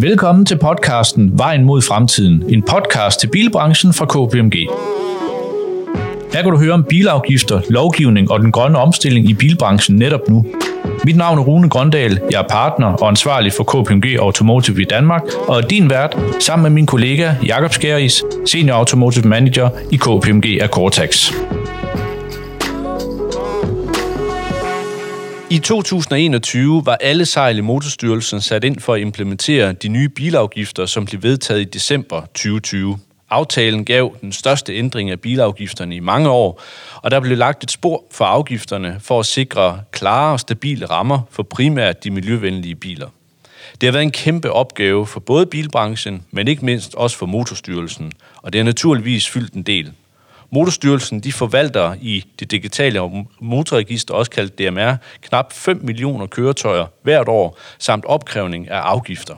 Velkommen til podcasten Vejen mod fremtiden, en podcast til bilbranchen fra KPMG. Her kan du høre om bilafgifter, lovgivning og den grønne omstilling i bilbranchen netop nu. Mit navn er Rune Grøndal, jeg er partner og ansvarlig for KPMG Automotive i Danmark, og er din vært sammen med min kollega Jakob Skæris, Senior Automotive Manager i KPMG Akortax. I 2021 var alle sejl i Motorstyrelsen sat ind for at implementere de nye bilafgifter, som blev vedtaget i december 2020. Aftalen gav den største ændring af bilafgifterne i mange år, og der blev lagt et spor for afgifterne for at sikre klare og stabile rammer for primært de miljøvenlige biler. Det har været en kæmpe opgave for både bilbranchen, men ikke mindst også for Motorstyrelsen, og det har naturligvis fyldt en del. Motorstyrelsen de forvalter i det digitale motorregister, også kaldt DMR, knap 5 millioner køretøjer hvert år, samt opkrævning af afgifter.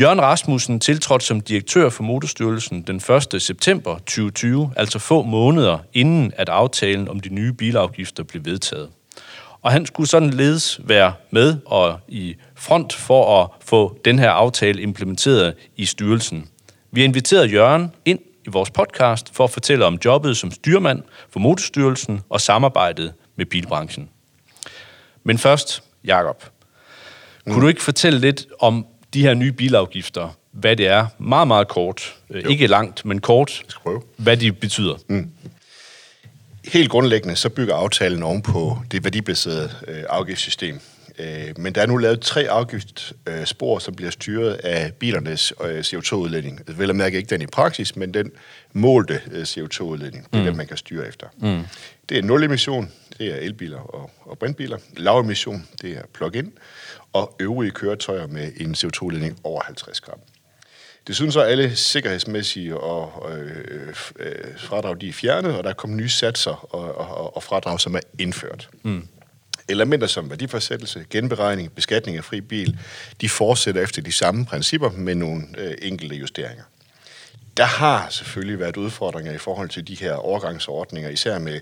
Jørgen Rasmussen tiltrådte som direktør for Motorstyrelsen den 1. september 2020, altså få måneder inden at aftalen om de nye bilafgifter blev vedtaget. Og han skulle sådan ledes være med og i front for at få den her aftale implementeret i styrelsen. Vi har inviteret Jørgen ind i vores podcast for at fortælle om jobbet som styrmand for Motorstyrelsen og samarbejdet med bilbranchen. Men først, Jakob. Kunne mm. du ikke fortælle lidt om de her nye bilafgifter, hvad det er, meget, meget kort, øh, jo. ikke langt, men kort, hvad de betyder? Mm. Helt grundlæggende, så bygger aftalen oven på det værdibaserede øh, afgiftssystem, Øh, men der er nu lavet tre afgiftsspor, som bliver styret af bilernes øh, CO2-udledning. Altså, vel at mærke ikke den i praksis, men den målte øh, CO2-udledning. Det er mm. den, man kan styre efter. Mm. Det er nul emission, det er elbiler og, og brintbiler. Lav emission, det er plug-in. Og øvrige køretøjer med en CO2-udledning over 50 gram. Desuden så er alle sikkerhedsmæssige og øh, øh, fradrag, de er fjernet, og der er kommet nye satser og, og, og fradrag, som er indført. Mm elementer som værdiforsættelse, genberegning, beskatning af fri bil, de fortsætter efter de samme principper med nogle øh, enkelte justeringer. Der har selvfølgelig været udfordringer i forhold til de her overgangsordninger, især med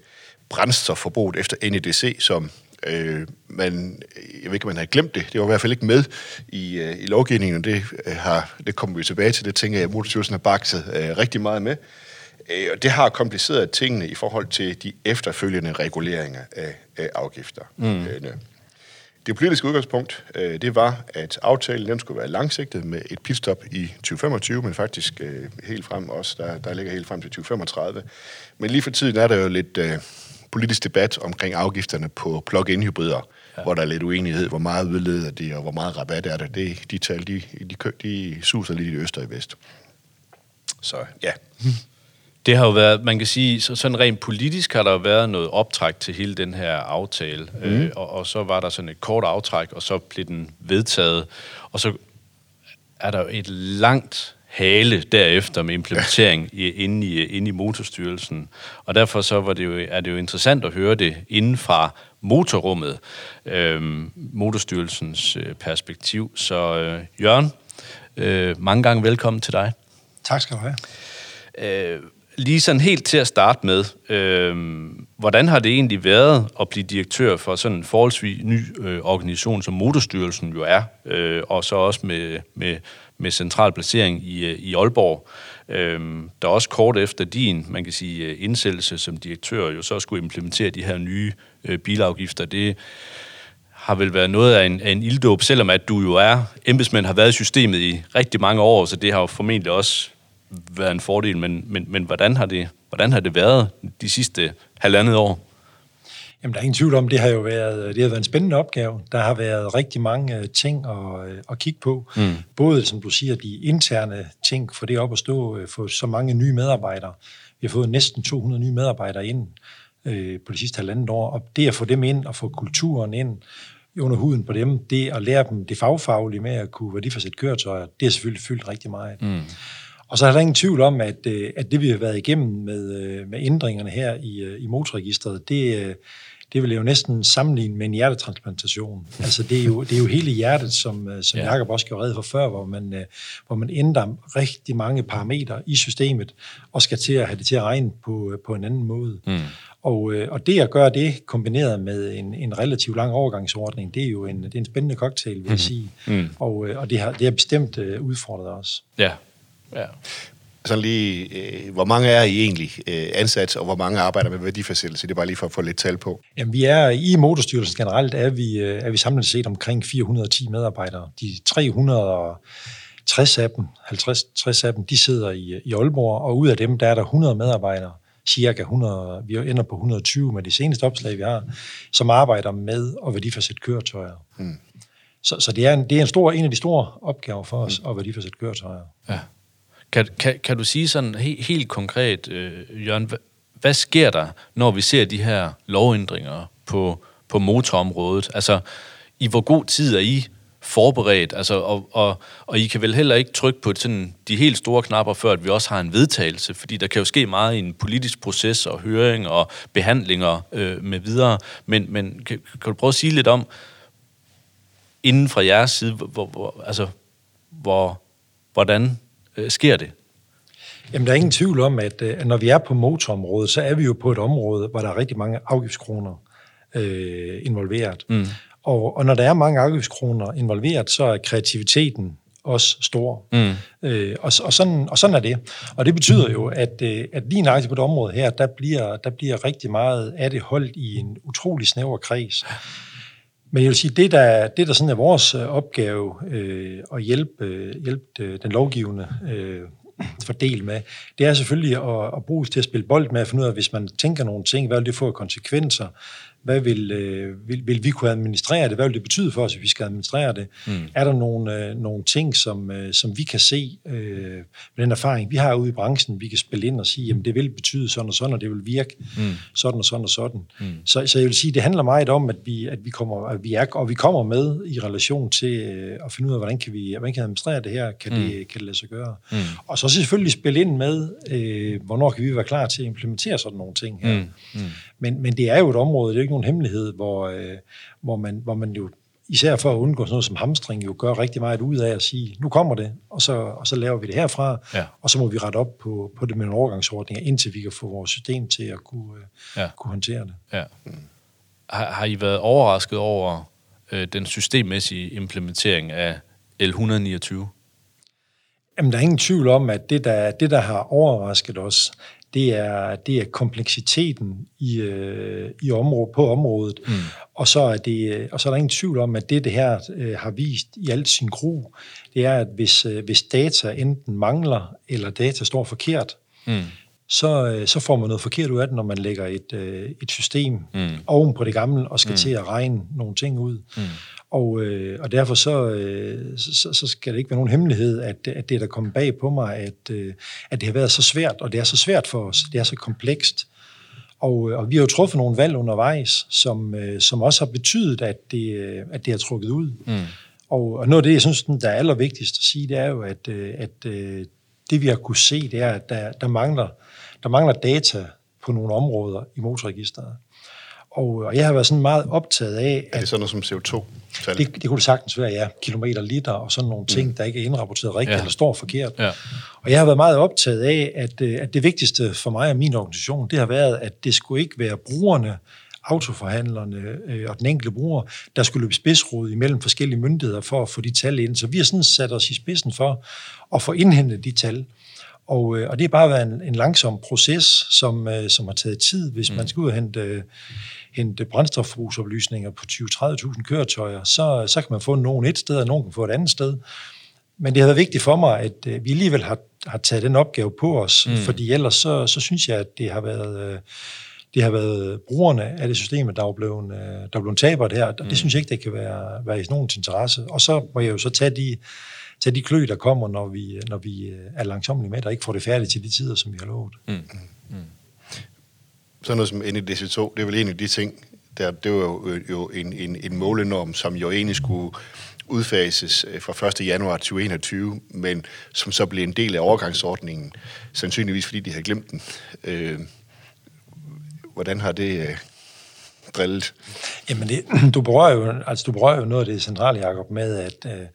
brændstofforbruget efter NEDC, som øh, man, jeg ved ikke, om man har glemt det, det var i hvert fald ikke med i, øh, i lovgivningen, og det, øh, har, det kommer vi tilbage til, det tænker jeg, at Motorstyrelsen har bakset øh, rigtig meget med. Øh, og det har kompliceret tingene i forhold til de efterfølgende reguleringer af, af afgifter. Mm. Øh, det politiske udgangspunkt, øh, det var, at aftalen den skulle være langsigtet med et pitstop i 2025, men faktisk helt frem også, der, der ligger helt frem til 2035. Men lige for tiden er der jo lidt uh, politisk debat omkring afgifterne på plug-in hybrider, ja. hvor der er lidt uenighed, hvor meget udleder de, og hvor meget rabat er der. Det, de tal, de, de, de suser lidt i øst og i vest. Så ja. Det har jo været, man kan sige, så sådan rent politisk har der været noget optræk til hele den her aftale, mm. øh, og, og så var der sådan et kort aftræk, og så blev den vedtaget, og så er der et langt hale derefter med implementering i, inde, i, inde i motorstyrelsen. Og derfor så var det jo, er det jo interessant at høre det inden fra motorrummet, øh, motorstyrelsens øh, perspektiv. Så øh, Jørgen, øh, mange gange velkommen til dig. Tak skal du have. Øh, lige sådan helt til at starte med, øh, hvordan har det egentlig været at blive direktør for sådan en forholdsvis ny øh, organisation, som Motorstyrelsen jo er, øh, og så også med, med, med central placering i, øh, i Aalborg, øh, der også kort efter din, man kan sige, øh, indsættelse som direktør, jo så skulle implementere de her nye øh, bilafgifter. Det har vel været noget af en, af en ilddåb, selvom at du jo er embedsmænd, har været i systemet i rigtig mange år, så det har jo formentlig også været en fordel, men, men, men hvordan, har det, hvordan har det været de sidste halvandet år? Jamen, der er ingen tvivl om, det har jo været, det har været en spændende opgave. Der har været rigtig mange øh, ting at, øh, at kigge på. Mm. Både, som du siger, de interne ting, for det op at stå, øh, få så mange nye medarbejdere. Vi har fået næsten 200 nye medarbejdere ind øh, på de sidste halvandet år, og det at få dem ind og få kulturen ind under huden på dem, det at lære dem det fagfaglige med at kunne værdiforsætte køretøjer, det har selvfølgelig fyldt rigtig meget. Mm. Og så er der ingen tvivl om, at, øh, at det vi har været igennem med, øh, med ændringerne her i, øh, i motorregistret, det, det vil jo næsten sammenligne med en hjertetransplantation. Altså det er jo, det er jo hele hjertet, som, som ja. Jacob også gjorde red for før, hvor man, hvor man ændrer rigtig mange parametre i systemet, og skal til at have det til at regne på, på en anden måde. Mm. Og, og det at gøre det kombineret med en, en relativt lang overgangsordning, det er jo en, det er en spændende cocktail, vil jeg sige. Mm. Og, og det har, det har bestemt udfordret os. Ja. Ja. Sådan lige, øh, hvor mange er I egentlig øh, ansat, og hvor mange arbejder med værdifastsættelse? Det er bare lige for at få lidt tal på. Jamen, vi er i Motorstyrelsen generelt, er vi, øh, er vi samlet set omkring 410 medarbejdere. De 360 af dem, 50 60 af dem, de sidder i, i Aalborg, og ud af dem, der er der 100 medarbejdere, cirka 100, vi ender på 120 med de seneste opslag, vi har, som arbejder med at værdifastsætte køretøjer. Hmm. Så, så det, er en, det er en, stor, en af de store opgaver for os hmm. at værdifastsætte køretøjer. Ja. Kan, kan, kan du sige sådan he, helt konkret, øh, Jørgen, hvad, hvad sker der, når vi ser de her lovændringer på, på motorområdet? Altså, i hvor god tid er I forberedt, altså, og, og, og I kan vel heller ikke trykke på sådan de helt store knapper, før at vi også har en vedtagelse, fordi der kan jo ske meget i en politisk proces og høring og behandlinger øh, med videre, men, men kan, kan du prøve at sige lidt om, inden fra jeres side, hvor, hvor, altså, hvor, hvordan øh, sker det? Jamen, der er ingen tvivl om, at, øh, at når vi er på motorområdet, så er vi jo på et område, hvor der er rigtig mange afgiftskroner øh, involveret. Mm. Og, og når der er mange afgiftskroner involveret, så er kreativiteten også stor. Mm. Øh, og, og, sådan, og sådan er det. Og det betyder jo, at, øh, at lige nøjagtigt på det område her, der bliver, der bliver rigtig meget af det holdt i en utrolig snæver kreds. Men jeg vil sige, det der, det der sådan er vores øh, opgave øh, at hjælpe, øh, hjælpe øh, den lovgivende øh, fordel med, det er selvfølgelig at, at bruges til at spille bold med, at finde ud af, hvis man tænker nogle ting, hvad vil det få konsekvenser? Hvad vil, øh, vil, vil vi kunne administrere det? Hvad vil det betyde for os, hvis vi skal administrere det? Mm. Er der nogle, øh, nogle ting, som, øh, som vi kan se øh, med den erfaring, vi har ude i branchen, vi kan spille ind og sige, jamen det vil betyde sådan og sådan, og det vil virke mm. sådan og sådan og sådan. Mm. Så, så jeg vil sige, det handler meget om, at vi, at vi kommer, at vi er, og vi kommer med i relation til øh, at finde ud af, hvordan kan vi hvordan kan administrere det her, kan, mm. det, kan det lade sig gøre? Mm. Og så selvfølgelig spille ind med, øh, hvornår kan vi være klar til at implementere sådan nogle ting her. Mm. Mm. Men, men det er jo et område, det er ikke nogen hemmelighed, hvor, øh, hvor, man, hvor man jo især for at undgå sådan noget som hamstring, jo gør rigtig meget ud af at sige, nu kommer det, og så, og så laver vi det herfra, ja. og så må vi rette op på, på det med en overgangsordning, indtil vi kan få vores system til at kunne, øh, ja. kunne håndtere det. Ja. Har, har I været overrasket over øh, den systemmæssige implementering af L129? Jamen, der er ingen tvivl om, at det, der, det, der har overrasket os, det er, det er kompleksiteten i, øh, i område, på området. Mm. Og, så er det, og så er der ingen tvivl om, at det, det her øh, har vist i alt sin gru, det er, at hvis, øh, hvis data enten mangler, eller data står forkert, mm. så, øh, så får man noget forkert ud af det, når man lægger et, øh, et system mm. oven på det gamle, og skal mm. til at regne nogle ting ud. Mm. Og, øh, og derfor så, øh, så, så skal det ikke være nogen hemmelighed, at, at det er der kommet bag på mig, at, øh, at det har været så svært, og det er så svært for os, det er så komplekst. Og, øh, og vi har jo truffet nogle valg undervejs, som, øh, som også har betydet, at det, øh, at det har trukket ud. Mm. Og, og noget af det, jeg synes, der er allervigtigst at sige, det er jo, at, øh, at det vi har kunne se, det er, at der, der, mangler, der mangler data på nogle områder i motorregisteret. Og, og jeg har været sådan meget optaget af... Er det sådan noget som CO2? Det, det kunne det sagtens være, ja. Kilometer, liter og sådan nogle ting, mm. der ikke er indrapporteret rigtigt ja. eller står forkert. Ja. Og jeg har været meget optaget af, at, øh, at det vigtigste for mig og min organisation, det har været, at det skulle ikke være brugerne, autoforhandlerne øh, og den enkelte bruger, der skulle løbe spidsrod imellem forskellige myndigheder for at få de tal ind. Så vi har sådan sat os i spidsen for at få indhentet de tal. Og, øh, og det har bare været en, en langsom proces, som, øh, som har taget tid, hvis mm. man skal ud og hente, øh, hente brændstofbrugsoplysninger på 20-30.000 køretøjer, så, så kan man få nogen et sted, og nogen kan få et andet sted. Men det har været vigtigt for mig, at øh, vi alligevel har, har taget den opgave på os, mm. fordi ellers så, så synes jeg, at det har været... Øh, det har været brugerne af det system, der er blevet, øh, der er blevet tabert her. Mm. Det synes jeg ikke, det kan være, være i nogens interesse. Og så må jeg jo så tage de, tage de klø, der kommer, når vi, når vi øh, er langsomlige med, der ikke får det færdigt til de tider, som vi har lovet. Mm. Mm sådan noget som NEDC2, det er vel en af de ting, der, det var jo, jo en, en, en målenorm, som jo egentlig skulle udfases øh, fra 1. januar 2021, men som så blev en del af overgangsordningen, sandsynligvis fordi de havde glemt den. Øh, hvordan har det øh, drillet? Jamen, det, du, berører jo, altså, du berører jo noget af det centrale, Jacob, med, at, øh,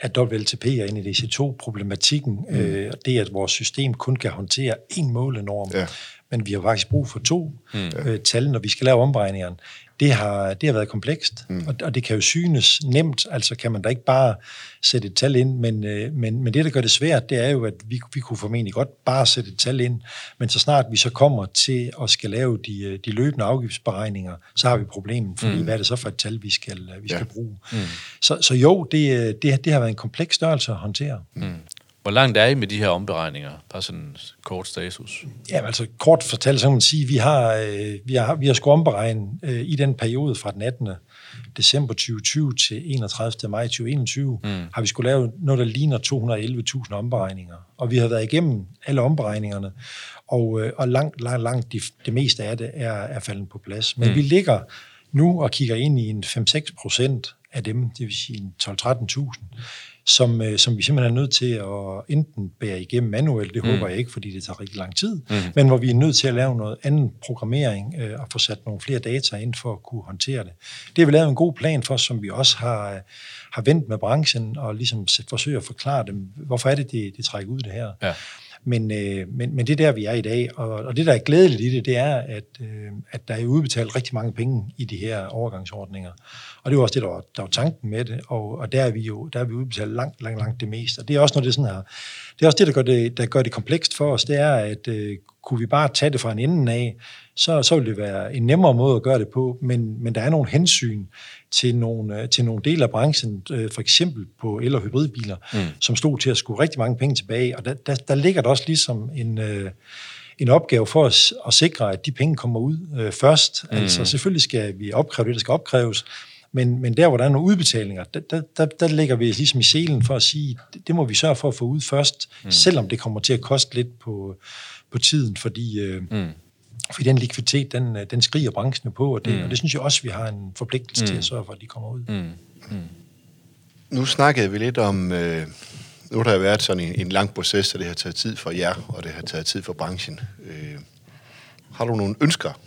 at WLTP er inde i DC2-problematikken, mm. øh, det, at vores system kun kan håndtere én målenorm, ja men vi har faktisk brug for to mm. øh, tal, når vi skal lave omberegningerne det har, det har været komplekst, mm. og, og det kan jo synes nemt, altså kan man da ikke bare sætte et tal ind, men, øh, men, men det, der gør det svært, det er jo, at vi, vi kunne formentlig godt bare sætte et tal ind, men så snart vi så kommer til at skal lave de, øh, de løbende afgiftsberegninger, så har vi problemet, fordi mm. hvad er det så for et tal, vi skal, vi skal ja. bruge? Mm. Så, så jo, det, øh, det, det har været en kompleks størrelse at håndtere. Mm. Hvor langt er I med de her omberegninger? Bare sådan en kort status. Ja, altså kort fortalt, så kan man sige, vi har, øh, vi har, vi har skulle omberegne øh, i den periode fra den 18. december 2020 til 31. maj 2021, mm. har vi skulle lave noget, der ligner 211.000 omberegninger. Og vi har været igennem alle omberegningerne, og, øh, og langt, langt, langt det, det meste af det er, er faldet på plads. Men mm. vi ligger nu og kigger ind i en 5-6 procent af dem, det vil sige 12-13.000, som, øh, som vi simpelthen er nødt til at enten bære igennem manuelt, det mm. håber jeg ikke, fordi det tager rigtig lang tid, mm. men hvor vi er nødt til at lave noget anden programmering øh, og få sat nogle flere data ind for at kunne håndtere det. Det har vi lavet en god plan for, som vi også har, øh, har vendt med branchen og ligesom forsøger at forklare dem, hvorfor er det, det, det trækker ud det her. Ja. Men, øh, men, men det er der, vi er i dag, og, og det, der er glædeligt i det, det er, at, øh, at der er udbetalt rigtig mange penge i de her overgangsordninger. Og det var også det, der var, der var tanken med det, og, og der er vi jo der er vi udbetalt langt, langt, langt det meste. Og det er også noget, det sådan her, det er også det, der gør det, der gør det komplekst for os, det er, at øh, kunne vi bare tage det fra en ende af, så, så ville det være en nemmere måde at gøre det på, men, men der er nogle hensyn til nogle, øh, til nogle dele af branchen, øh, for eksempel på el- og hybridbiler, mm. som stod til at skulle rigtig mange penge tilbage, og der, der, der ligger der også ligesom en, øh, en opgave for os at sikre, at de penge kommer ud øh, først. Mm. Altså selvfølgelig skal vi opkræve det, der skal opkræves, men, men der, hvor der er nogle udbetalinger, der, der, der, der ligger vi ligesom i selen for at sige, det, det må vi sørge for at få ud først, mm. selvom det kommer til at koste lidt på, på tiden, fordi... Øh, mm fordi den likviditet, den, øh, den skriger branchen på, og det, mm. og det synes jeg også, vi har en forpligtelse mm. til at sørge for, at de kommer ud. Mm. Mm. Nu snakkede vi lidt om, øh, nu har der været sådan en, en lang proces, og det har taget tid for jer, og det har taget tid for branchen. Øh, har du nogle ønsker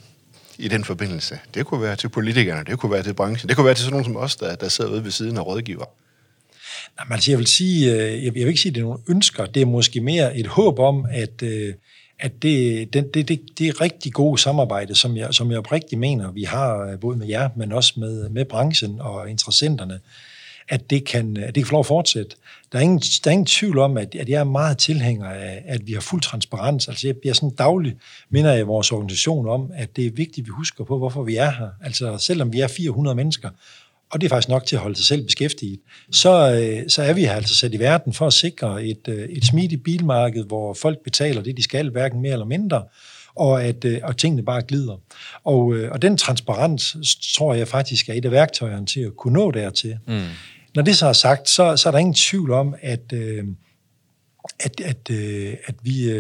i den forbindelse? Det kunne være til politikerne, det kunne være til branchen, det kunne være til sådan nogen som os, der, der sidder ude ved siden af rådgiver. Nej, altså jeg vil sige, øh, jeg vil ikke sige, at det er nogle ønsker, det er måske mere et håb om, at øh, at det, det, det, det, det er rigtig gode samarbejde, som jeg, som jeg oprigtigt mener, vi har øh, både med jer, men også med, med branchen og interessenterne, at det kan, at det kan få lov at fortsætte. Der er ingen, der er ingen tvivl om, at, at jeg er meget tilhænger af, at vi har fuld transparens. Altså jeg bliver sådan dagligt, minder jeg vores organisation om, at det er vigtigt, at vi husker på, hvorfor vi er her. Altså selvom vi er 400 mennesker, og det er faktisk nok til at holde sig selv beskæftiget, så, øh, så er vi her altså sat i verden for at sikre et, øh, et smidigt bilmarked, hvor folk betaler det, de skal, hverken mere eller mindre, og at øh, og tingene bare glider. Og, og den transparens, tror jeg faktisk, er et af værktøjerne til at kunne nå dertil. Mm. Når det så er sagt, så, så er der ingen tvivl om, at, at, at, at vi,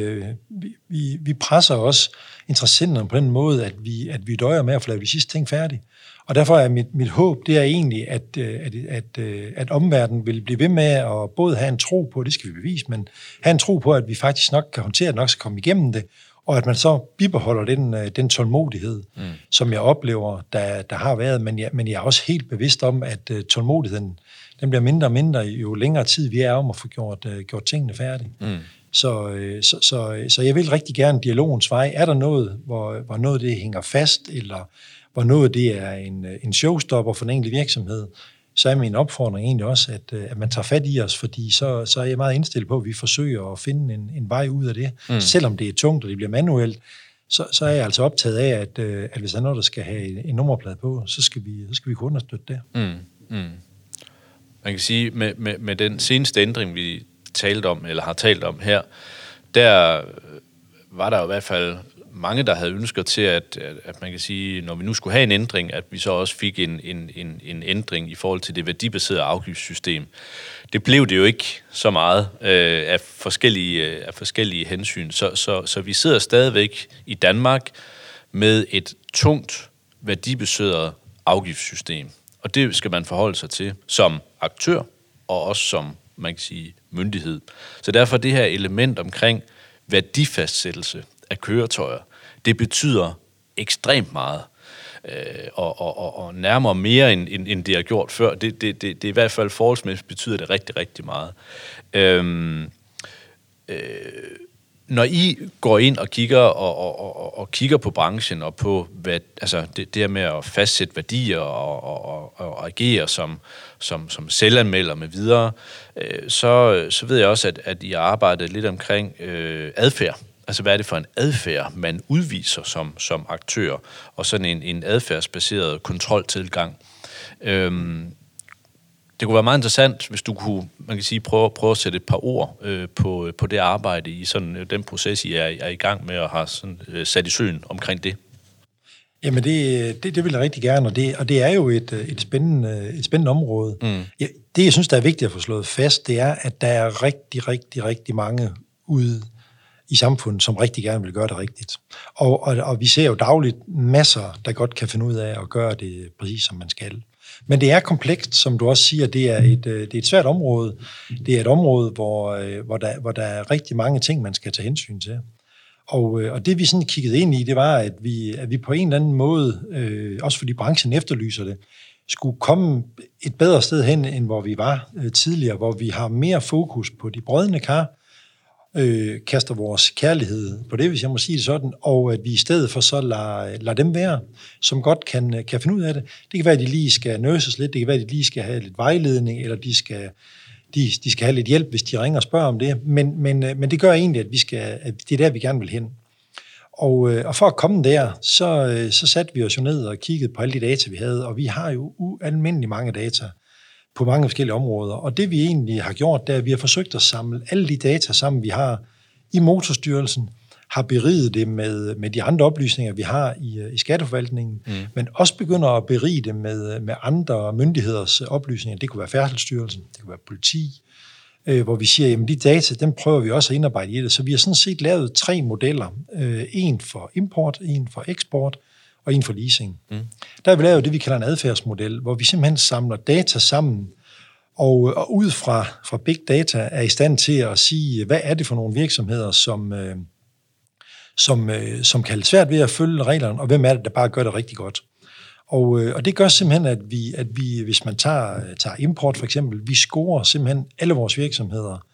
vi, vi presser også interessenterne på den måde, at vi, at vi døjer med at få lavet de sidste ting færdige. Og derfor er mit, mit håb, det er egentlig, at, øh, at, at, øh, at omverdenen vil blive ved med at både have en tro på, det skal vi bevise, men have en tro på, at vi faktisk nok kan håndtere det, nok skal komme igennem det, og at man så bibeholder den, øh, den tålmodighed, mm. som jeg oplever, der, der har været. Men jeg, men jeg er også helt bevidst om, at uh, tålmodigheden den bliver mindre og mindre, jo længere tid vi er om at få gjort, uh, gjort tingene færdige. Mm. Så, uh, så, så, så jeg vil rigtig gerne dialogens vej. Er der noget, hvor, hvor noget det hænger fast, eller hvor noget det er en, en showstopper for en enkelt virksomhed, så er min opfordring egentlig også, at, øh, at man tager fat i os, fordi så, så er jeg meget indstillet på, at vi forsøger at finde en, en vej ud af det. Mm. Selvom det er tungt, og det bliver manuelt, så, så er jeg altså optaget af, at, øh, at hvis der er noget, der skal have en nummerplade på, så skal vi, så skal vi kunne understøtte det. Mm. Mm. Man kan sige, med, med, med den seneste ændring, vi talte om, eller har talt om her, der var der i hvert fald mange, der havde ønsker til, at, at man kan sige, når vi nu skulle have en ændring, at vi så også fik en, en, en, en ændring i forhold til det værdibaserede afgiftssystem. Det blev det jo ikke så meget øh, af, forskellige, øh, af forskellige hensyn. Så, så, så vi sidder stadigvæk i Danmark med et tungt værdibaseret afgiftssystem. Og det skal man forholde sig til som aktør og også som man kan sige, myndighed. Så derfor det her element omkring værdifastsættelse, af køretøjer, det betyder ekstremt meget. Øh, og, og, og, og nærmere mere, end, end, end det har gjort før. Det, det, det, det i hvert fald forholdsmæssigt betyder det rigtig, rigtig meget. Øhm, øh, når I går ind og kigger og, og, og, og kigger på branchen og på hvad, altså det, det her med at fastsætte værdier og, og, og, og agere som, som, som selvanmelder med videre, øh, så, så ved jeg også, at, at I har arbejdet lidt omkring øh, adfærd. Altså, hvad er det for en adfærd, man udviser som, som aktør, og sådan en, en adfærdsbaseret kontroltilgang. Øhm, det kunne være meget interessant, hvis du kunne, man kan sige, prøve, prøve at sætte et par ord øh, på, på det arbejde i sådan øh, den proces, I er, er i gang med at have sådan, øh, sat i søen omkring det. Jamen, det, det, det vil jeg rigtig gerne, og det, og det er jo et, et, spændende, et spændende område. Mm. Ja, det, jeg synes, der er vigtigt at få slået fast, det er, at der er rigtig, rigtig, rigtig mange ude i samfundet, som rigtig gerne vil gøre det rigtigt. Og, og, og vi ser jo dagligt masser, der godt kan finde ud af at gøre det præcis, som man skal. Men det er komplekst, som du også siger. Det er et, øh, det er et svært område. Det er et område, hvor, øh, hvor, der, hvor der er rigtig mange ting, man skal tage hensyn til. Og, øh, og det vi sådan kiggede ind i, det var, at vi, at vi på en eller anden måde, øh, også fordi branchen efterlyser det, skulle komme et bedre sted hen, end hvor vi var øh, tidligere, hvor vi har mere fokus på de brødende kar, øh, kaster vores kærlighed på det, hvis jeg må sige det sådan, og at vi i stedet for så lader, lader dem være, som godt kan, kan finde ud af det. Det kan være, at de lige skal nøses lidt, det kan være, at de lige skal have lidt vejledning, eller de skal, de, de skal have lidt hjælp, hvis de ringer og spørger om det. Men, men, øh, men det gør egentlig, at, vi skal, at det er der, vi gerne vil hen. Og, øh, og for at komme der, så, øh, så satte vi os jo ned og kiggede på alle de data, vi havde, og vi har jo ualmindelig mange data på mange forskellige områder. Og det vi egentlig har gjort, det er, at vi har forsøgt at samle alle de data sammen, vi har i Motorstyrelsen, har beriget det med, med de andre oplysninger, vi har i, i skatteforvaltningen, mm. men også begynder at berige det med, med andre myndigheders oplysninger. Det kunne være Færdselsstyrelsen, det kunne være politi, øh, hvor vi siger, at de data, dem prøver vi også at indarbejde i det. Så vi har sådan set lavet tre modeller. Øh, en for import, en for eksport, og en for leasing. Mm. Der har vi lavet det, vi kalder en adfærdsmodel, hvor vi simpelthen samler data sammen, og, og ud fra, fra big data er i stand til at sige, hvad er det for nogle virksomheder, som, øh, som, øh, som kan have svært ved at følge reglerne, og hvem er det, der bare gør det rigtig godt. Og, øh, og det gør simpelthen, at vi, at vi hvis man tager, tager import for eksempel, vi scorer simpelthen alle vores virksomheder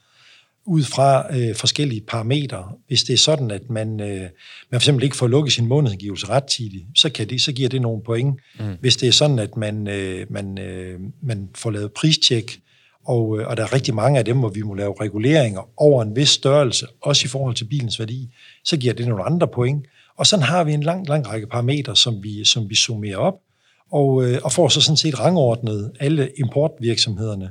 ud fra øh, forskellige parametre. Hvis det er sådan, at man, øh, man for eksempel ikke får lukket sin månedsangivelse rettidigt, så, kan det, så giver det nogle point. Mm. Hvis det er sådan, at man, øh, man, øh, man får lavet pristjek, og, øh, og der er rigtig mange af dem, hvor vi må lave reguleringer over en vis størrelse, også i forhold til bilens værdi, så giver det nogle andre point. Og sådan har vi en lang, lang række parametre, som vi, som vi summerer op, og, øh, og får så sådan set rangordnet alle importvirksomhederne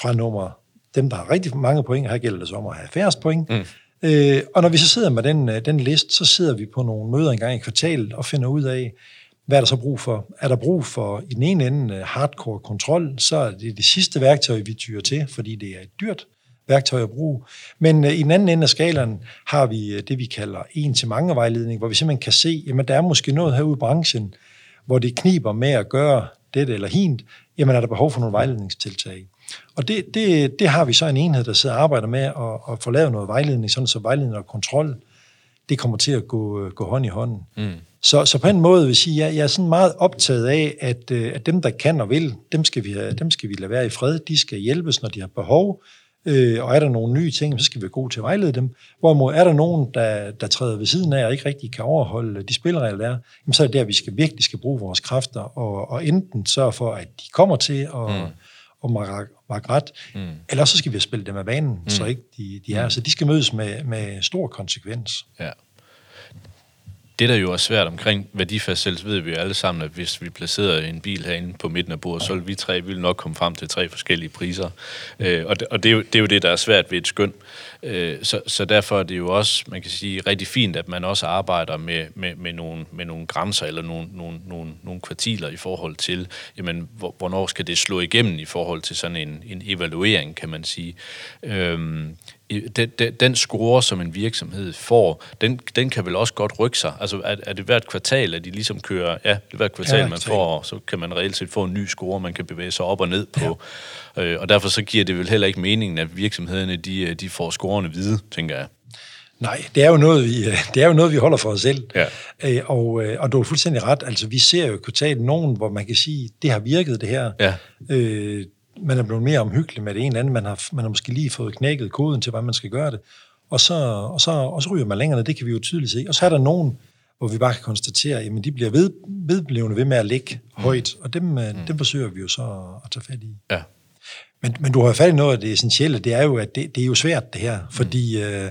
fra nummer dem, der har rigtig mange point, her gælder det så om at have færrest point. Mm. Øh, og når vi så sidder med den, øh, den liste, så sidder vi på nogle møder en gang i kvartalet og finder ud af, hvad er der så brug for? Er der brug for i den ene ende øh, hardcore kontrol, så er det det sidste værktøj, vi tyrer til, fordi det er et dyrt værktøj at bruge. Men øh, i den anden ende af skalaen har vi det, vi kalder en til mange vejledning, hvor vi simpelthen kan se, at der er måske noget herude i branchen, hvor det kniber med at gøre dette eller hint, jamen er der behov for nogle vejledningstiltag. Og det, det, det har vi så en enhed, der sidder og arbejder med at, at få lavet noget vejledning, sådan så vejledning og kontrol, det kommer til at gå, gå hånd i hånd. Mm. Så, så på en måde vil jeg sige, at jeg er sådan meget optaget af, at, øh, at dem, der kan og vil, dem skal, vi dem skal vi lade være i fred. De skal hjælpes, når de har behov. Øh, og er der nogle nye ting, så skal vi være gode til at vejlede dem. Hvorimod er der nogen, der, der træder ved siden af og ikke rigtig kan overholde de spilleregler, der er, jamen så er det der, vi skal virkelig skal bruge vores kræfter og, og enten sørge for, at de kommer til at, mm og Margret, mm. eller så skal vi spille dem af banen, mm. så ikke de, de er. Mm. Så de skal mødes med, med stor konsekvens. Ja. Det, der jo er svært omkring værdifastsættelse, ved vi jo alle sammen, at hvis vi placerede en bil herinde på midten af bordet, så ville vi tre ville nok komme frem til tre forskellige priser. Øh, og det, og det, er jo, det er jo det, der er svært ved et skøn. Øh, så, så derfor er det jo også, man kan sige, rigtig fint, at man også arbejder med, med, med, nogle, med nogle grænser eller nogle, nogle, nogle, nogle kvartiler i forhold til, jamen, hvornår skal det slå igennem i forhold til sådan en, en evaluering, kan man sige. Øhm, den, den, den score, som en virksomhed får, den, den kan vel også godt rykke sig. Altså er, er det hvert kvartal, at de ligesom kører, ja, det er hvert kvartal, ja, man får, så kan man reelt set få en ny score, man kan bevæge sig op og ned på. Ja. Øh, og derfor så giver det vel heller ikke meningen, at virksomhederne, de, øh, de får scorene hvide, tænker jeg. Nej, det er jo noget, vi, øh, det er jo noget, vi holder for os selv. Ja. Øh, og, og du er fuldstændig ret. Altså, vi ser jo kvartalet nogen, hvor man kan sige, det har virket, det her. Ja. Øh, man er blevet mere omhyggelig med det ene eller andet. Man har, man har måske lige fået knækket koden til, hvordan man skal gøre det. og så, og, så, og så ryger man længere ned, det kan vi jo tydeligt se. Og så er der nogen, hvor vi bare kan konstatere, at de bliver ved, vedblivende ved med at ligge mm. højt, og dem, mm. dem forsøger vi jo så at tage fat i. Ja. Men, men du har fat i noget af det essentielle, det er jo, at det, det er jo svært det her, fordi mm. øh,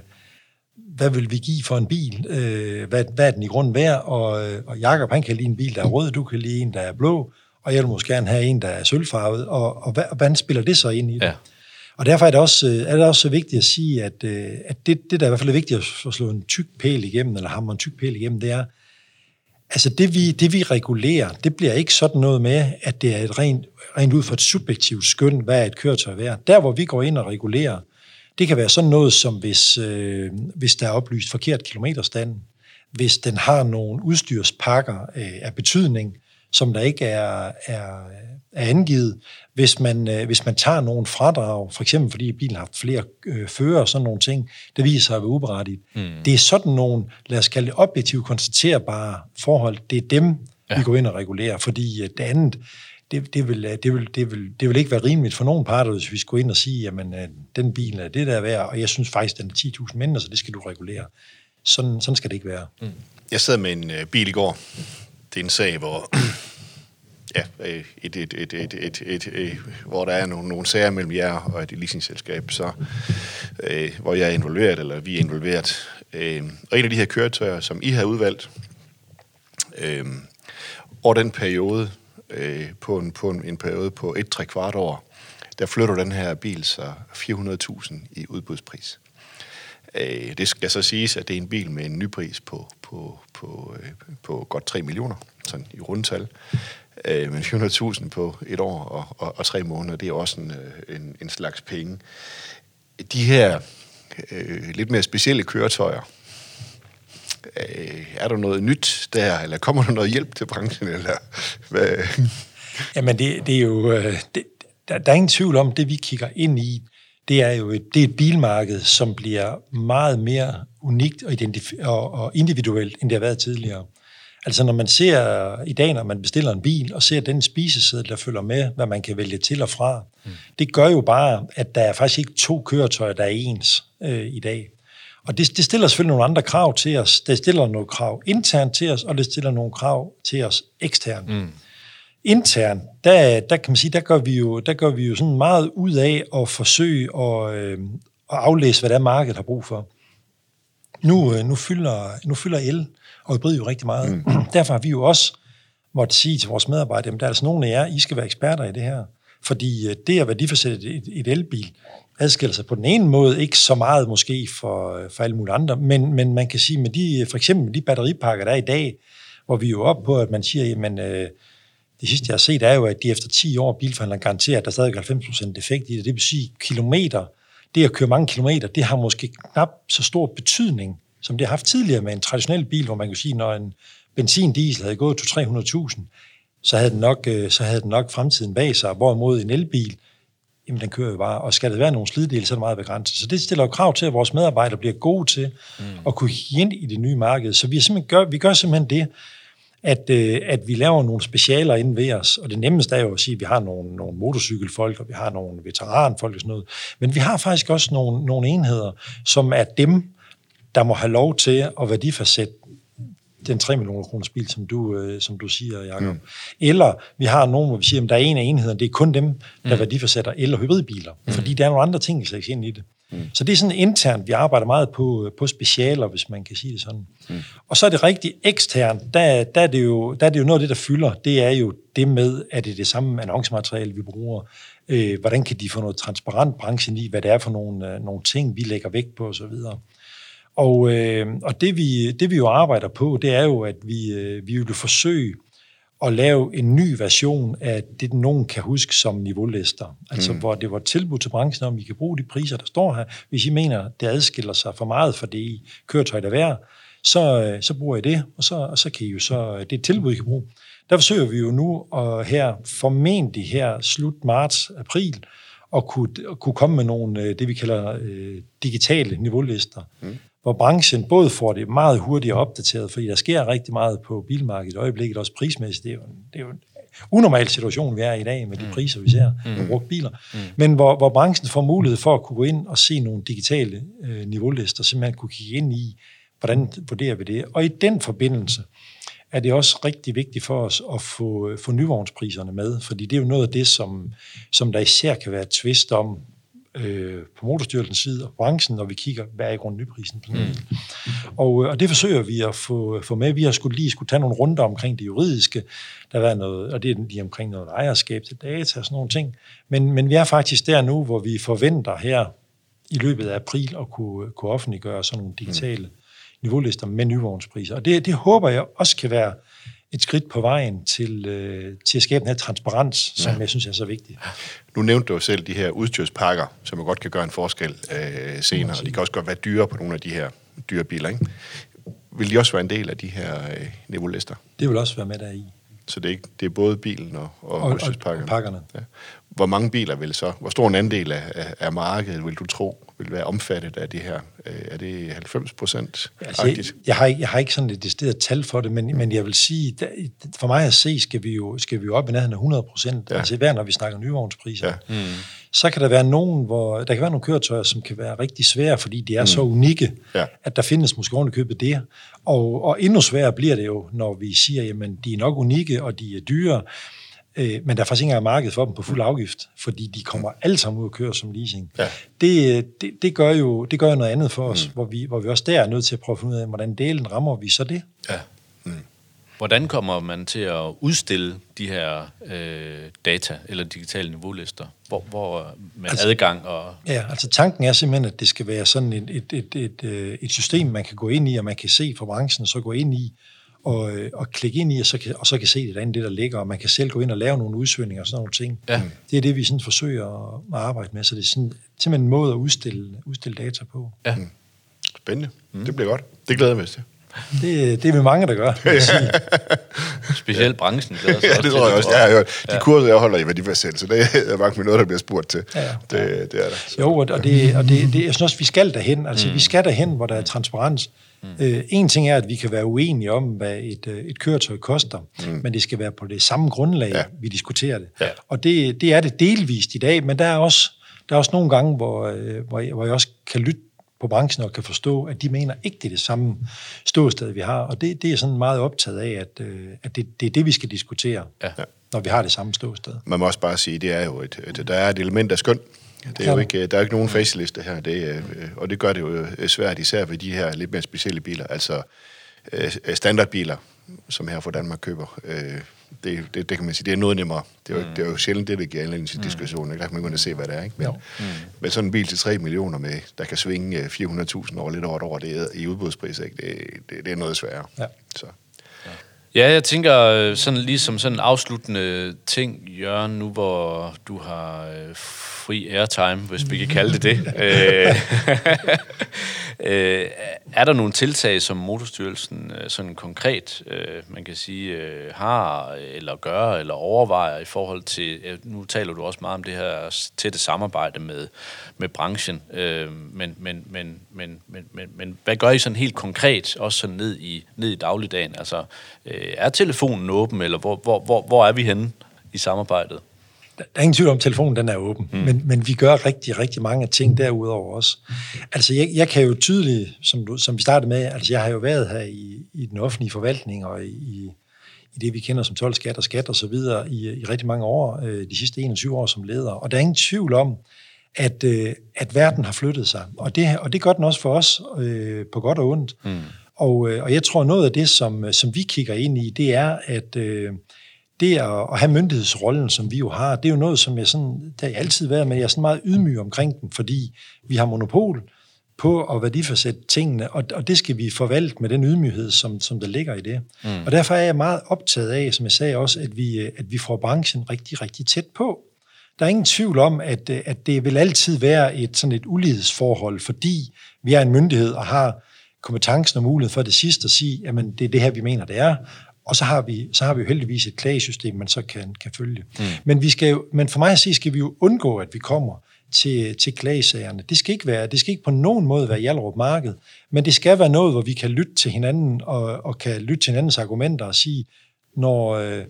hvad vil vi give for en bil? Øh, hvad, hvad er den i grunden værd? Og, øh, og Jacob, han kan lide en bil, der er rød, du kan lide en, der er blå, og jeg vil måske gerne have en, der er sølvfarvet, og, og, hvad, og hvordan spiller det så ind i det? Ja. Og derfor er det også, øh, er det også så vigtigt at sige, at, øh, at det, det, der er i hvert fald er vigtigt at slå en tyk pæl igennem, eller hammer en tyk pæl igennem, det er, altså det vi, det vi regulerer, det bliver ikke sådan noget med, at det er et rent, rent ud fra et subjektivt skøn, hvad er et køretøj værd. Der, hvor vi går ind og regulerer, det kan være sådan noget som, hvis, øh, hvis der er oplyst forkert kilometerstand, hvis den har nogle udstyrspakker øh, af betydning, som der ikke er, er, er angivet. Hvis man, øh, hvis man tager nogle fradrag, for eksempel fordi bilen har haft flere øh, fører og sådan nogle ting, det viser sig at være uberettiget. Mm. Det er sådan nogle, lad os kalde det objektivt konstaterbare forhold, det er dem, ja. vi går ind og regulerer, fordi øh, det andet, det, det, vil, det, vil, det, vil, det vil ikke være rimeligt for nogen parter, hvis vi skulle ind og sige, jamen, øh, den bil er det der er værd, og jeg synes faktisk, den er 10.000 mindre, så det skal du regulere. Sådan, sådan skal det ikke være. Mm. Jeg sad med en bil i går. Det er en sag, hvor ja, øh, et, et, et, et, et, et, et, et, hvor der er nogle, nogle sager mellem jer og et leasingselskab, så, øh, hvor jeg er involveret, eller vi er involveret. Øh, og en af de her køretøjer, som I har udvalgt, øh, over den periode, øh, på, en, på en, en periode på et tre kvart år, der flytter den her bil så 400.000 i udbudspris. Øh, det skal så siges, at det er en bil med en nypris på, på, på, øh, på godt 3 millioner, sådan i rundtal. Øh, men 400.000 på et år og, og, og tre måneder, det er også en, øh, en, en slags penge. De her øh, lidt mere specielle køretøjer, øh, er der noget nyt der, eller kommer der noget hjælp til branchen, eller hvad? Jamen, det, det er jo... Øh, det, der, der er ingen tvivl om, det vi kigger ind i, det er jo et, det er et bilmarked, som bliver meget mere unikt og, og, og individuelt, end det har været tidligere. Altså når man ser i dag, når man bestiller en bil, og ser den spiseseddel, der følger med, hvad man kan vælge til og fra, mm. det gør jo bare, at der er faktisk ikke to køretøjer, der er ens øh, i dag. Og det, det stiller selvfølgelig nogle andre krav til os. Det stiller nogle krav internt til os, og det stiller nogle krav til os eksternt. Mm. Internt, der, der kan man sige, der gør vi jo, der gør vi jo sådan meget ud af at forsøge at, øh, at aflæse, hvad det er, markedet har brug for. Nu, øh, nu, fylder, nu fylder el og hybrid jo rigtig meget. Mm. Derfor har vi jo også måtte sige til vores medarbejdere, at der er altså nogle af jer, I skal være eksperter i det her. Fordi øh, det at værdifasætte et, et elbil adskiller sig på den ene måde ikke så meget måske for, øh, for alle mulige andre, men, men man kan sige med de, for eksempel med de batteripakker, der er i dag, hvor vi er jo op på, at man siger, jamen, øh, det sidste, jeg har set, er jo, at de efter 10 år bilforhandleren garanterer, at der stadig er 90% defekt i det. Det vil sige, kilometer, det at køre mange kilometer, det har måske knap så stor betydning som det har haft tidligere med en traditionel bil, hvor man kan sige, når en benzin-diesel havde gået til 300.000, så havde, den nok, øh, så havde den nok fremtiden bag sig, hvorimod en elbil, jamen den kører jo bare, og skal det være nogle slidedele, så er det meget begrænset. Så det stiller jo krav til, at vores medarbejdere bliver gode til mm. at kunne ind i det nye marked. Så vi, simpelthen gør, vi gør simpelthen det, at, øh, at vi laver nogle specialer inden ved os, og det nemmeste er jo at sige, at vi har nogle, nogle motorcykelfolk, og vi har nogle veteranfolk og sådan noget, men vi har faktisk også nogle, nogle enheder, som er dem, der må have lov til at værdifasætte den 3 millioner kroners bil, som du, øh, som du siger, Jacob. Mm. Eller vi har nogen, hvor vi siger, at der er en af enhederne, det er kun dem, der mm. værdifasætter el- og hybridbiler, mm. fordi der er nogle andre ting, der skal ind i det. Mm. Så det er sådan internt, vi arbejder meget på, på specialer, hvis man kan sige det sådan. Mm. Og så er det rigtig eksternt, der, der, er det jo, der er det jo noget af det, der fylder, det er jo det med, at det er det samme annoncemateriale, vi bruger. Øh, hvordan kan de få noget transparent branchen i, hvad det er for nogle, øh, nogle ting, vi lægger vægt på osv. Og, øh, og det, vi, det vi jo arbejder på, det er jo, at vi, øh, vi vil forsøge at lave en ny version af det, nogen kan huske som niveaulister. Altså, mm. hvor det var tilbud til branchen om, vi kan bruge de priser, der står her. Hvis I mener, det adskiller sig for meget for det I køretøj, der er så, øh, så bruger I det, og så, og så kan I jo så, det er et tilbud, I kan bruge. Der forsøger vi jo nu at her, formentlig her slut marts, april, at kunne, at kunne komme med nogle, øh, det vi kalder øh, digitale niveaulister. Mm hvor branchen både får det meget hurtigt opdateret, fordi der sker rigtig meget på bilmarkedet i øjeblikket, også prismæssigt. Det er jo, det er jo unormal situation, vi er i dag med de priser, vi ser på brugte biler. Men hvor, hvor branchen får mulighed for at kunne gå ind og se nogle digitale øh, niveaulister, simpelthen kunne kigge ind i, hvordan vurderer vi det. Og i den forbindelse er det også rigtig vigtigt for os at få, få nyvognspriserne med, fordi det er jo noget af det, som, som der især kan være tvist om øh, på motorstyrelsens side og branchen, når vi kigger, hvad er i grund nyprisen på sådan mm. og, øh, og det forsøger vi at få, få med. Vi har skulle lige skulle tage nogle runder omkring det juridiske, der er noget, og det er lige omkring noget ejerskab til data og sådan nogle ting. Men, men vi er faktisk der nu, hvor vi forventer her i løbet af april at kunne, kunne offentliggøre sådan nogle digitale mm. niveaulister med nyvognspriser. Og det, det håber jeg også kan være et skridt på vejen til, øh, til at skabe den her transparens, som ja. jeg synes er så vigtig. Nu nævnte du jo selv de her udstyrspakker, som jo godt kan gøre en forskel øh, senere, og de kan også godt være dyre på nogle af de her dyre biler. Ikke? Vil de også være en del af de her øh, niveaulister? Det vil også være med der i. Så det er, ikke, det er både bilen og, og, og? Og pakkerne. Ja. Hvor mange biler vil så, hvor stor en andel af, af, af markedet vil du tro vil være omfattet af det her? Øh, er det 90 procent? Altså, jeg, jeg, har ikke, jeg har ikke sådan et decideret tal for det, men, mm. men jeg vil sige, der, for mig at se, skal vi jo, skal vi jo op i nærheden af 100 procent, ja. altså hver når vi snakker nyvognspriser. Ja. Mm. Så kan der være nogen, hvor der kan være nogle køretøjer, som kan være rigtig svære, fordi de er mm. så unikke, ja. at der findes måske købet det. Og, og endnu sværere bliver det jo, når vi siger, jamen de er nok unikke, og de er dyre, Øh, men der er faktisk ikke engang marked for dem på fuld afgift, fordi de kommer alle sammen ud og kører som leasing. Ja. Det, det, det, gør jo, det gør jo noget andet for os, mm. hvor, vi, hvor vi også der er nødt til at prøve at finde ud af, hvordan delen rammer vi så det. Ja. Hvordan kommer man til at udstille de her øh, data eller digitale niveaulister? Hvor, hvor med altså, adgang og... Ja, altså tanken er simpelthen, at det skal være sådan et, et, et, et, øh, et system, man kan gå ind i, og man kan se for branchen, så gå ind i, og, øh, og klikke ind i, og så, kan, og så kan se det andet, det der ligger, og man kan selv gå ind og lave nogle udsøgninger og sådan nogle ting. Ja. Det er det, vi sådan forsøger at, at arbejde med, så det er sådan, simpelthen en måde at udstille, udstille data på. Ja. Mm. Spændende. Mm. Det bliver godt. Det glæder jeg mig til. Det, det er vi mange, der gør. Specielt branchen sig Ja, det tror jeg også. Jeg har hørt. De ja. kurser, jeg holder i værdifastsæt, så det er mange med noget, der bliver spurgt til. Ja, ja. Det, det er der. Så. Jo, og det, og det, det, jeg synes også, vi skal derhen. Altså, mm. vi skal derhen, hvor der er transparens. Mm. Øh, en ting er, at vi kan være uenige om, hvad et, øh, et køretøj koster, mm. men det skal være på det samme grundlag, ja. vi diskuterer det. Ja. Og det, det er det delvist i dag, men der er også, der er også nogle gange, hvor, øh, hvor, jeg, hvor jeg også kan lytte på branchen og kan forstå, at de mener ikke, det er det samme ståsted, vi har. Og det, det er sådan meget optaget af, at, at det, det er det, vi skal diskutere, ja. når vi har det samme ståsted. Man må også bare sige, at det er jo et, et, der er et element af skøn det er jo ikke, der er ikke nogen faceliste her, det, øh, og det gør det jo øh, svært, især ved de her lidt mere specielle biler, altså øh, standardbiler, som her for Danmark køber. Det, det, det kan man sige, det er noget nemmere. Det er jo, mm. det er jo sjældent det, der giver anledning til mm. diskussion. Der kan man gå ind og se, hvad det er. Ikke? Men, mm. men sådan en bil til 3 millioner, med, der kan svinge 400.000 over lidt over et år, det er, i udbudspris, ikke? Det, det, det er noget sværere. Ja. Så. Ja, jeg tænker sådan lige som sådan en afsluttende ting, Jørgen, nu hvor du har fri airtime, hvis vi kan kalde det det. øh, øh, er der nogle tiltag, som Motorstyrelsen øh, sådan konkret, øh, man kan sige, øh, har eller gør eller overvejer i forhold til, nu taler du også meget om det her tætte samarbejde med, med branchen, øh, men, men, men, men, men, men, men hvad gør I sådan helt konkret, også sådan ned i, ned i dagligdagen? Altså, øh, er telefonen åben, eller hvor, hvor, hvor, hvor er vi henne i samarbejdet? der er ingen tvivl om, at telefonen den er åben, mm. men, men vi gør rigtig, rigtig mange ting derudover også. Altså, jeg, jeg kan jo tydeligt, som, du, som vi startede med, altså, jeg har jo været her i, i den offentlige forvaltning og i, i det, vi kender som 12 skat og skat og så videre i, i rigtig mange år, øh, de sidste 21 år som leder. Og der er ingen tvivl om, at, øh, at verden har flyttet sig. Og det, og det gør den også for os, øh, på godt og ondt. Mm. Og, øh, og jeg tror, noget af det, som, som vi kigger ind i, det er, at... Øh, det at, at have myndighedsrollen, som vi jo har, det er jo noget, som jeg sådan, der jeg altid været med, jeg er sådan meget ydmyg omkring den, fordi vi har monopol på at værdifasætte tingene, og, og det skal vi forvalte med den ydmyghed, som, som der ligger i det. Mm. Og derfor er jeg meget optaget af, som jeg sagde også, at vi, at vi får branchen rigtig, rigtig tæt på. Der er ingen tvivl om, at, at det vil altid være et sådan et ulighedsforhold, fordi vi er en myndighed og har kompetencen og mulighed for det sidste at sige, at det er det her, vi mener, det er, og så har vi, så har vi jo heldigvis et klagesystem, man så kan, kan følge. Mm. Men, vi skal jo, men for mig at sige, skal vi jo undgå, at vi kommer til, til klagesagerne. Det skal, ikke være, det skal ikke på nogen måde være Hjallerup Marked, men det skal være noget, hvor vi kan lytte til hinanden og, og kan lytte til hinandens argumenter og sige, når, øh,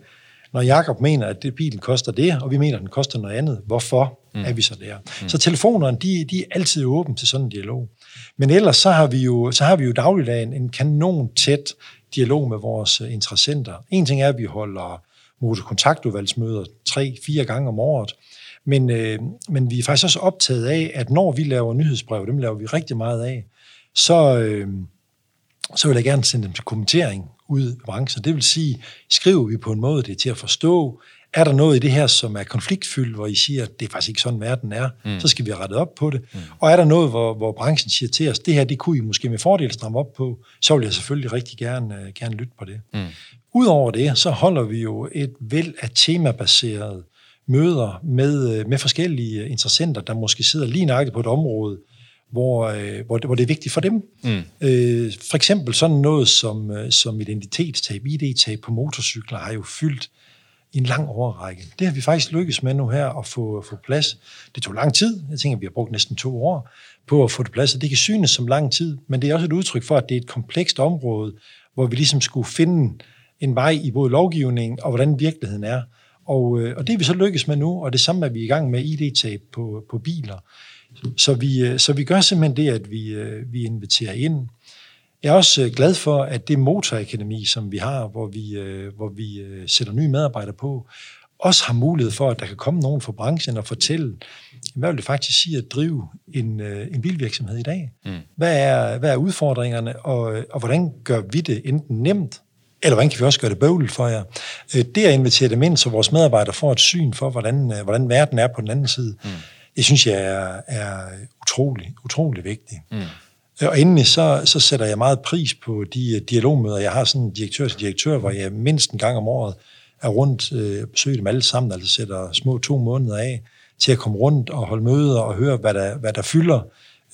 Når Jakob mener, at det bilen koster det, og vi mener, at den koster noget andet, hvorfor mm. er vi så der? Mm. Så telefonerne, de, de er altid åbne til sådan en dialog. Men ellers så har vi jo, så har vi jo dagligdagen en kanon tæt dialog med vores øh, interessenter. En ting er, at vi holder motorkontaktudvalgsmøder tre-fire gange om året, men, øh, men vi er faktisk også optaget af, at når vi laver nyhedsbrev, dem laver vi rigtig meget af, så, øh, så vil jeg gerne sende dem til kommentering ud i branchen. Det vil sige, skriver vi på en måde, det er til at forstå, er der noget i det her, som er konfliktfyldt, hvor I siger, at det er faktisk ikke sådan, verden er, mm. så skal vi have rettet op på det. Mm. Og er der noget, hvor, hvor branchen siger til os, det her, det kunne I måske med fordel stramme op på, så vil jeg selvfølgelig rigtig gerne, uh, gerne lytte på det. Mm. Udover det, så holder vi jo et væld af temabaserede møder med, øh, med forskellige interessenter, der måske sidder lige nøjagtigt på et område, hvor, øh, hvor, det, hvor det er vigtigt for dem. Mm. Øh, for eksempel sådan noget som, øh, som identitetstab, ID-tab på motorcykler har jo fyldt i en lang overrække. Det har vi faktisk lykkes med nu her at få, få plads. Det tog lang tid. Jeg tænker, vi har brugt næsten to år på at få det plads, og det kan synes som lang tid, men det er også et udtryk for, at det er et komplekst område, hvor vi ligesom skulle finde en vej i både lovgivningen og hvordan virkeligheden er. Og, øh, og det er vi så lykkes med nu, og det samme er vi i gang med ID-tab på, på biler. Så vi, øh, så vi gør simpelthen det, at vi, øh, vi inviterer ind. Jeg er også glad for, at det motorakademi, som vi har, hvor vi, hvor vi sætter nye medarbejdere på, også har mulighed for, at der kan komme nogen fra branchen og fortælle, hvad vil det faktisk sige at drive en, en bilvirksomhed i dag? Mm. Hvad, er, hvad er udfordringerne, og, og hvordan gør vi det enten nemt eller hvordan kan vi også gøre det bøvlet for jer? Øh, det at invitere dem ind, så vores medarbejdere får et syn for, hvordan, øh, hvordan verden er på den anden side, mm. det synes jeg er, er utrolig, utrolig vigtigt. Mm. Øh, og endelig så, så sætter jeg meget pris på de dialogmøder. Jeg har sådan en direktør til direktør, hvor jeg mindst en gang om året er rundt og besøger dem alle sammen, altså sætter små to måneder af til at komme rundt og holde møder og høre, hvad der, hvad der fylder,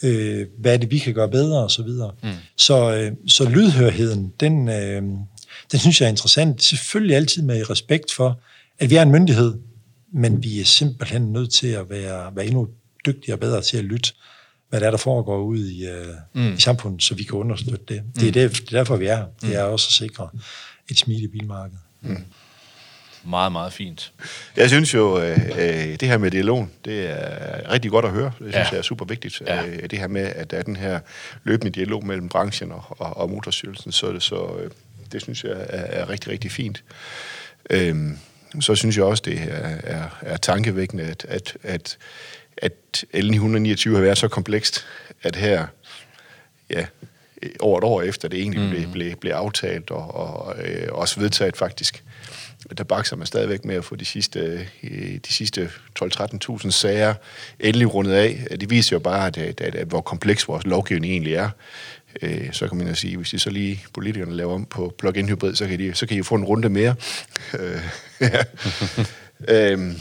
øh, hvad er det, vi kan gøre bedre og så videre. Mm. Så, øh, så lydhørheden, den, øh, den synes jeg er interessant. Selvfølgelig altid med respekt for, at vi er en myndighed, men vi er simpelthen nødt til at være, være endnu dygtigere og bedre til at lytte, hvad der er, der foregår ud i, uh, mm. i samfundet, så vi kan understøtte det. Det er, mm. det, det er derfor, vi er her. Det er mm. også at sikre et smidigt bilmarked. Mm. Meget, meget fint. Jeg synes jo, øh, øh, det her med dialogen, det er rigtig godt at høre. Det synes ja. jeg er super vigtigt. Ja. Øh, det her med, at der er den her løbende dialog mellem branchen og, og, og motorstyrelsen, så er det så... Øh, det synes jeg er, er rigtig, rigtig fint. Øhm, så synes jeg også, det er, er, er tankevækkende, at, at, at, at L929 har været så komplekst, at her, ja, over et år efter det egentlig mm. blev, blev, blev aftalt og, og øh, også vedtaget faktisk, der bakser man stadigvæk med at få de sidste, øh, de sidste 12-13.000 sager endelig rundet af. Det viser jo bare, at, at, at, at hvor kompleks vores lovgivning egentlig er øh, så kan man jo sige, hvis de så lige politikerne laver om på plug-in hybrid, så kan de, så kan de få en runde mere. Øh, øhm,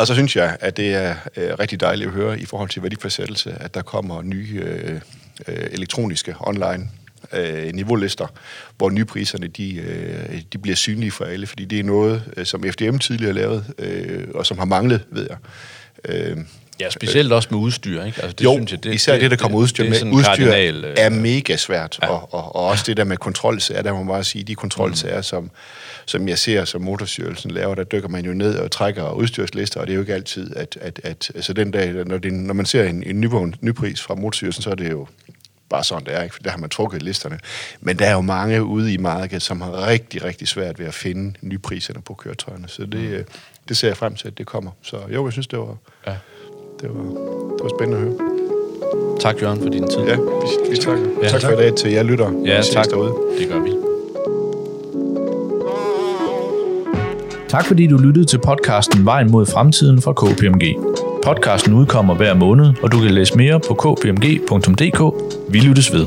og så synes jeg, at det er øh, rigtig dejligt at høre i forhold til værdifastsættelse, at der kommer nye øh, øh, elektroniske online øh, niveaulister, hvor nypriserne de, øh, de bliver synlige for alle, fordi det er noget, øh, som FDM tidligere har lavet, øh, og som har manglet, ved jeg. Øh, Ja, specielt også med udstyr, ikke? Altså, det jo, synes jeg, det, især det, det der kommer udstyr det, det med. Udstyr kardinal, øh, er mega svært, ja. og, og, og også det der med kontrolsager, der må man bare sige, de kontrolsager, mm. som, som jeg ser, som Motorstyrelsen laver, der dykker man jo ned og trækker udstyrslister, og det er jo ikke altid, at, at, at altså den dag, når, det, når man ser en, en nyvågen, nypris fra Motorstyrelsen, så er det jo bare sådan, det er, ikke? for der har man trukket listerne. Men der er jo mange ude i markedet, som har rigtig, rigtig svært ved at finde nypriserne på køretøjerne, så det, mm. det ser jeg frem til, at det kommer. Så jo, jeg synes, det var... Ja det var, det var spændende at høre. Tak, Jørgen, for din tid. Ja, vi, vi takker. Ja, tak, tak for i dag til jer lytter. Ja, tak. Derude. Det gør vi. Tak fordi du lyttede til podcasten Vejen mod fremtiden fra KPMG. Podcasten udkommer hver måned, og du kan læse mere på kpmg.dk. Vi lyttes ved.